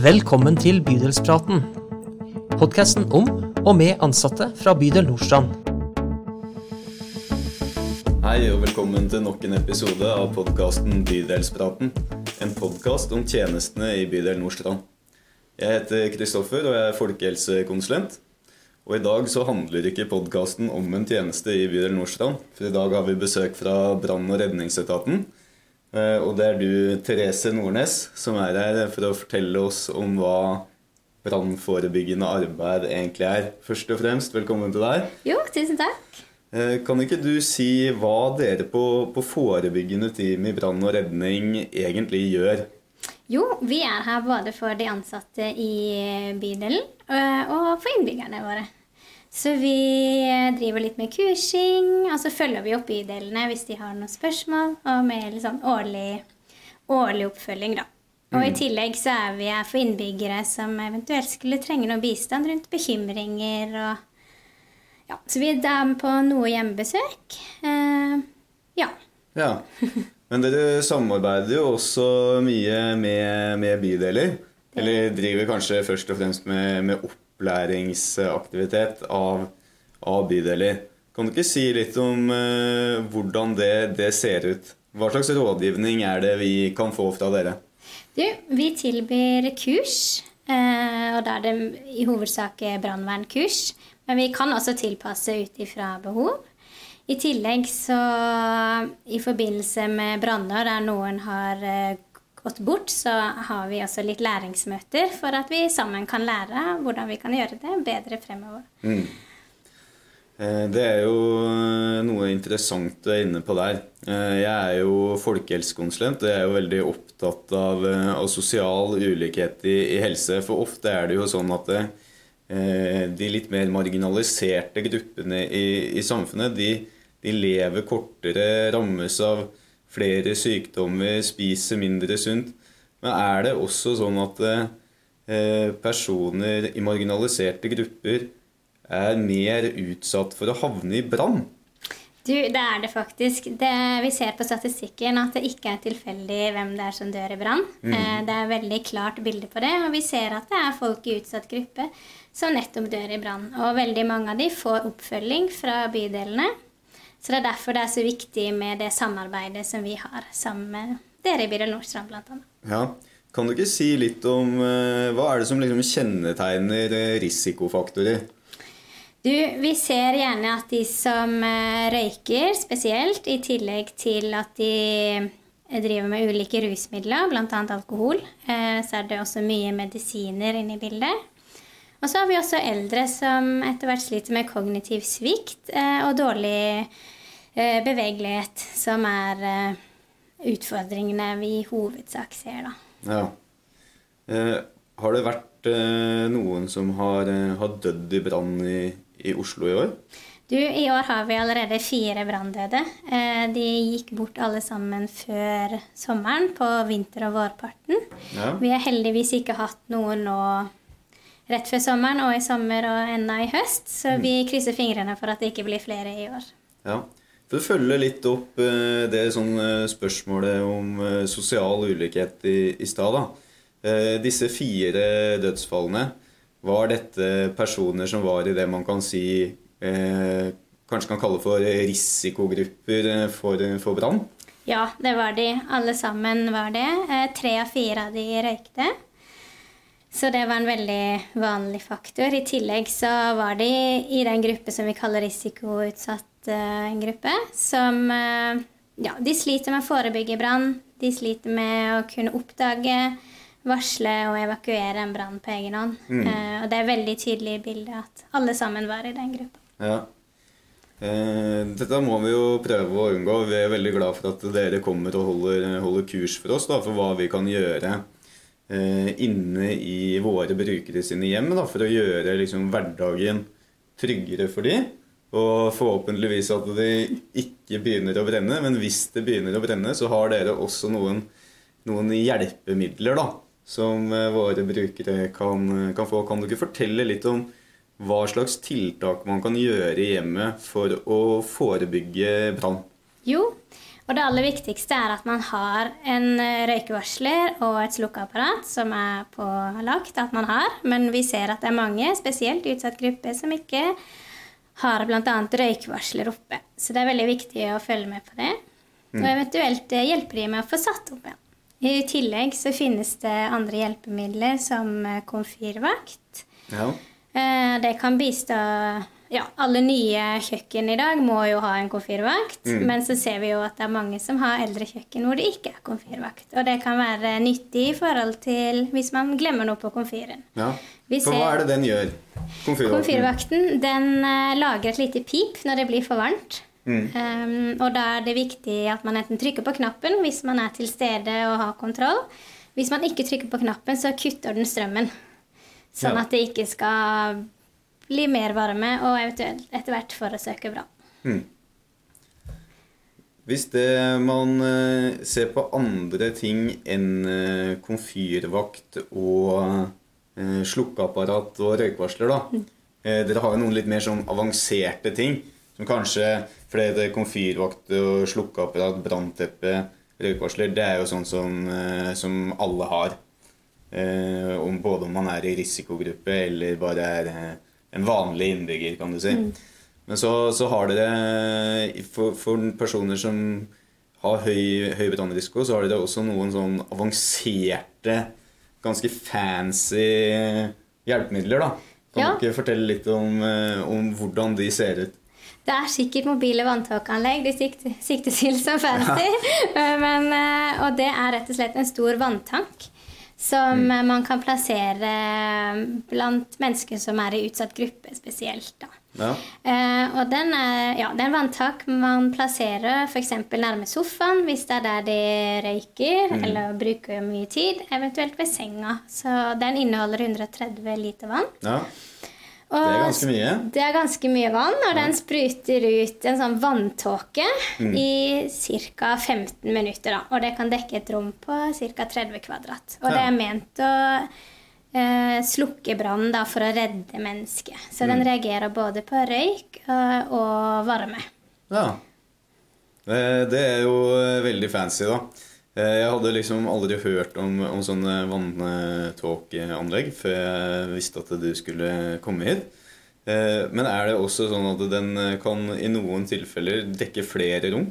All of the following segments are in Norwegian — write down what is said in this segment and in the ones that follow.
Velkommen til Bydelspraten. Podkasten om og med ansatte fra bydel Nordstrand. Hei og velkommen til nok en episode av podkasten Bydelspraten. En podkast om tjenestene i bydel Nordstrand. Jeg heter Kristoffer og jeg er folkehelsekonsulent. Og i dag så handler ikke podkasten om en tjeneste i bydel Nordstrand. For i dag har vi besøk fra brann- og redningsetaten. Eh, Og det er du, Therese Nordnes, som er her for å fortelle oss om hva brannforebyggende arbeid egentlig er. Først og fremst, velkommen til deg. Jo, tusen takk. Eh, Kan ikke du si hva dere på, på forebyggende team i brann og redning egentlig gjør? Jo, vi er her både for de ansatte i bydelen øh, og for innbyggerne våre. Så vi øh, driver litt med kursing, og så følger vi opp bydelene hvis de har noen spørsmål, og med litt sånn årlig, årlig oppfølging, da. Og i tillegg så er vi her for innbyggere som eventuelt skulle trenge noe bistand rundt bekymringer og Ja, så vi er der på noe hjemmebesøk. Uh, ja. Ja. Men dere samarbeider jo også mye med, med bydeler. Eller driver kanskje først og fremst med, med opplæringsaktivitet av, av bydeler. Kan du ikke si litt om eh, hvordan det, det ser ut? Hva slags rådgivning er det vi kan få fra dere? Du, vi tilbyr kurs, eh, og da er det i hovedsak brannvernkurs. Men vi kan også tilpasse ut ifra behov. I tillegg så i forbindelse med branner der noen har eh, gått bort, så har vi også litt læringsmøter for at vi sammen kan lære hvordan vi kan gjøre det bedre fremover. Mm. Eh, Det er jo eh, noe interessant du er inne på der. Eh, Jeg er jo folkehelsekonsulent og jeg er jo veldig opptatt av, av sosial ulikhet i, i helse. For ofte er det jo sånn at det, de litt mer marginaliserte gruppene i, i samfunnet, de, de lever kortere, rammes av flere sykdommer, spiser mindre sunt. Men er det også sånn at eh, personer i marginaliserte grupper er mer utsatt for å havne i brann. Du, det er det faktisk. Det, vi ser på statistikken at det ikke er tilfeldig hvem det er som dør i brann. Mm. Det er veldig klart bilde på det, og vi ser at det er folk i utsatt gruppe som nettopp dør i brann. Og veldig mange av de får oppfølging fra bydelene. Så det er derfor det er så viktig med det samarbeidet som vi har sammen med dere i bydel Nordstrand bl.a. Ja. Kan du ikke si litt om uh, hva er det som liksom kjennetegner eh, risikofaktorer? Du, vi ser gjerne at de som eh, røyker spesielt, i tillegg til at de driver med ulike rusmidler, bl.a. alkohol, så er det også mye medisiner inne i bildet. Og så har vi også eldre som etter hvert sliter med kognitiv svikt eh, og dårlig eh, bevegelighet, som er eh, utfordringene vi i hovedsak ser, da. Ja. Eh, har det vært eh, noen som har, har dødd i brann i, i Oslo i år? Du, I år har vi allerede fire branndøde. Eh, de gikk bort alle sammen før sommeren, på vinter- og vårparten. Ja. Vi har heldigvis ikke hatt noen nå rett før sommeren og i sommer og enda i høst, så vi krysser fingrene for at det ikke blir flere i år. Ja. For å følge litt opp eh, det sånn, eh, spørsmålet om eh, sosial ulikhet i, i stad. Disse fire dødsfallene, var dette personer som var i det man kan si eh, Kanskje kan kalle for risikogrupper for, for brann? Ja, det var de. Alle sammen var det. Tre av fire av de røykte. Så det var en veldig vanlig faktor. I tillegg så var de i den gruppe som vi kaller risikoutsatt eh, gruppe, som eh, Ja, de sliter med å forebygge brann. De sliter med å kunne oppdage, varsle og evakuere en brann på egen hånd. Eh, og det er veldig tydelig i bildet at alle sammen var i den gruppa. Ja. Dette må vi jo prøve å unngå. Vi er veldig glad for at dere kommer og holder, holder kurs for oss da, for hva vi kan gjøre inne i våre brukere sine hjem da, for å gjøre liksom, hverdagen tryggere for dem. Og forhåpentligvis at det ikke begynner å brenne. Men hvis det begynner å brenne, så har dere også noen, noen hjelpemidler da, som eh, våre brukere kan, kan få. Kan ikke fortelle litt om hva slags tiltak man kan gjøre i hjemmet for å forebygge brann? Jo, Og det aller viktigste er at man har en eh, røykevarsler og et slukkeapparat som er pålagt at man har. Men vi ser at det er mange, spesielt utsatt gruppe, som ikke har bl.a. røykvarsler oppe. Så det er veldig viktig å følge med på det. Og eventuelt hjelper hjelpe de med å få satt opp igjen. I tillegg så finnes det andre hjelpemidler som eh, komfyrvakt. Ja. Eh, Det kan bistå Ja, alle nye kjøkken i dag må jo ha en komfyrvakt. Men så ser vi jo at det er mange som har eldre kjøkken hvor det ikke er komfyrvakt. Og det kan være nyttig i forhold til hvis man glemmer noe på komfyren. ja. For hva er det den gjør? Komfyrvakten? Komfyrvakten den eh, lager et lite pip når det blir for varmt. Um, og da er det viktig at man enten trykker på knappen hvis man er til stede og har kontroll. Hvis man ikke trykker på knappen, så kutter den strømmen. Sånn Ja. at det ikke skal bli mer varme og eventuelt etter hvert forårsake brann. Hvis det man eh, ser på andre ting enn eh, komfyrvakt og eh, slukkeapparat og røykvarsler, da. Eh, Dere har jo noen litt mer sånn avanserte ting. Som kanskje flere komfyrvakt og slukkeapparat, brannteppe, røykvarsler. Det er jo sånn som, som alle har. Om både om man er i risikogruppe eller bare er en vanlig innbygger, kan du si. Men så, så har dere for, for personer som har høy, høy brannrisiko, så har dere også noen sånn avanserte, ganske fancy hjelpemidler, da. Kan Ja. du ikke fortelle litt om, eh, om hvordan de ser ut? Det er sikkert mobile vanntåkeanlegg de sikter, sikter til som fancy. Men, eh, og det er rett og slett en stor vanntank som mm. man kan plassere blant mennesker som er i utsatt gruppe spesielt. da. Ja. Eh, og den er, ja, det er en vanntak man plasserer f.eks. nærme sofaen hvis det er der de røyker eller bruker mye tid, eventuelt ved senga. Så den inneholder 130 liter vann. ja. Det er ganske mye. Det er ganske mye vann, og den spruter ut en sånn vanntåke Mm. i ca. 15 minutter. Da. Og det kan dekke et rom på ca. 30 kvadrat. Og det er ment å eh, slukke brannen for å redde mennesket. Så Mm. den reagerer både på røyk og, og varme. Ja. Det, Det er jo eh, veldig fancy, da. Eh, Jeg hadde liksom aldri hørt om, om sånne vanntåkeanlegg før jeg visste at du skulle komme hit. Eh, Men er det også sånn at den kan i noen tilfeller dekke flere rom?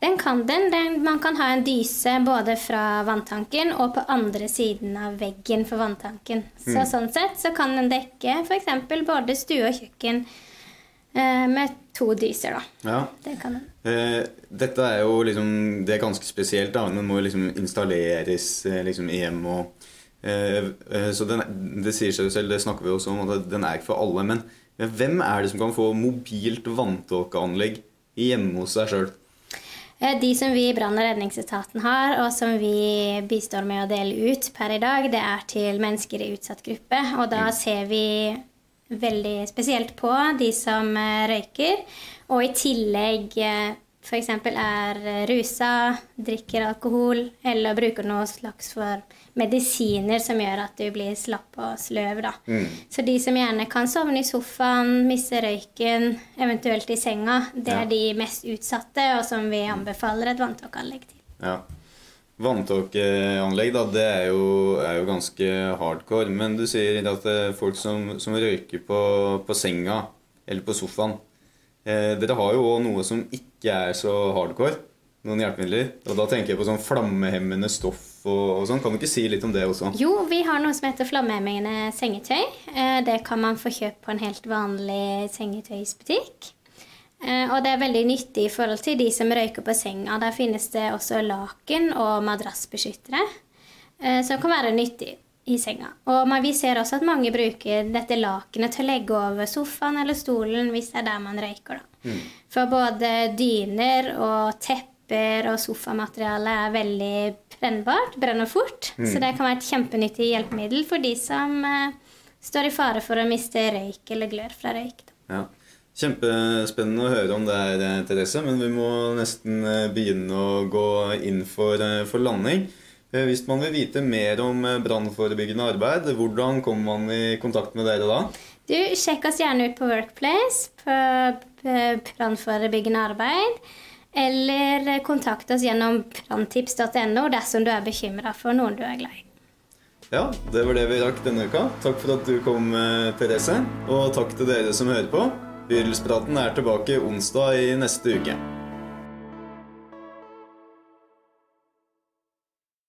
Den kan den. den. Man kan ha en dyse både fra vanntanken og på andre siden av veggen for vanntanken. Så Mm. sånn sett så kan den dekke f.eks. både stue og kjøkken eh, med to dyser, da. Ja. Det. Eh, Dette er jo liksom Det er ganske spesielt, da. Den må jo liksom installeres eh, liksom i hjem og eh, eh, Så den, det sier seg jo selv, det snakker vi også om, at den er ikke for alle. Men men hvem er det som kan få mobilt vanntåkeanlegg hjemme hos seg sjøl? Eh, De som vi i brann- og redningsetaten har, og som vi bistår med å dele ut per i dag, det er til mennesker i utsatt gruppe. Og da ser vi veldig spesielt på de som eh, røyker, og i tillegg f.eks. er rusa, drikker alkohol eller bruker noe slags for medisiner som gjør at du blir slapp og sløv. Da. Så de som gjerne kan sovne i sofaen, miste røyken, eventuelt i senga, det Ja. er de mest utsatte, og som vi anbefaler et vanntåkeanlegg til. Ja. Vanntåkeanlegg, er jo, er jo ganske hardcore. Men du sier at er folk som, som røyker på, på senga eller på sofaen. Eh, dere har jo òg noe som ikke er så hardcore. Noen hjelpemidler. Og da tenker jeg på sånn flammehemmende stoff og, og sånn. Kan du ikke si litt om det også? Jo, vi har noe som heter flammehemmende sengetøy. Eh, Det kan man få kjøpt på en helt vanlig sengetøysbutikk. Eh, Og det er veldig nyttig i forhold til de som røyker på senga. Der finnes det også laken og madrassbeskyttere eh, som kan være nyttig i senga. Og vi ser også at mange bruker dette lakenet til å legge over sofaen eller stolen hvis det er der man røyker. Da. For både dyner og tepper og sofamateriale er veldig brennbart, brenner fort. Så det kan være et kjempenyttig hjelpemiddel for de som eh, står i fare for å miste røyk eller glør fra røyk. Ja. Kjempespennende å høre om det her, eh, Therese, men vi må nesten eh, begynne å gå inn for, eh, for landing. Hvis man vil vite mer om brannforebyggende arbeid, hvordan kommer man i kontakt med dere da? Du, sjekk oss gjerne ut på Workplace, på brannforebyggende arbeid. Eller kontakt oss gjennom branntips.no dersom du er bekymra for noen du er glad i. Ja, det var det vi rakk denne uka. Takk for at du kom, Therese. Og takk til dere som hører på. Bydelspraten er tilbake onsdag i neste uke.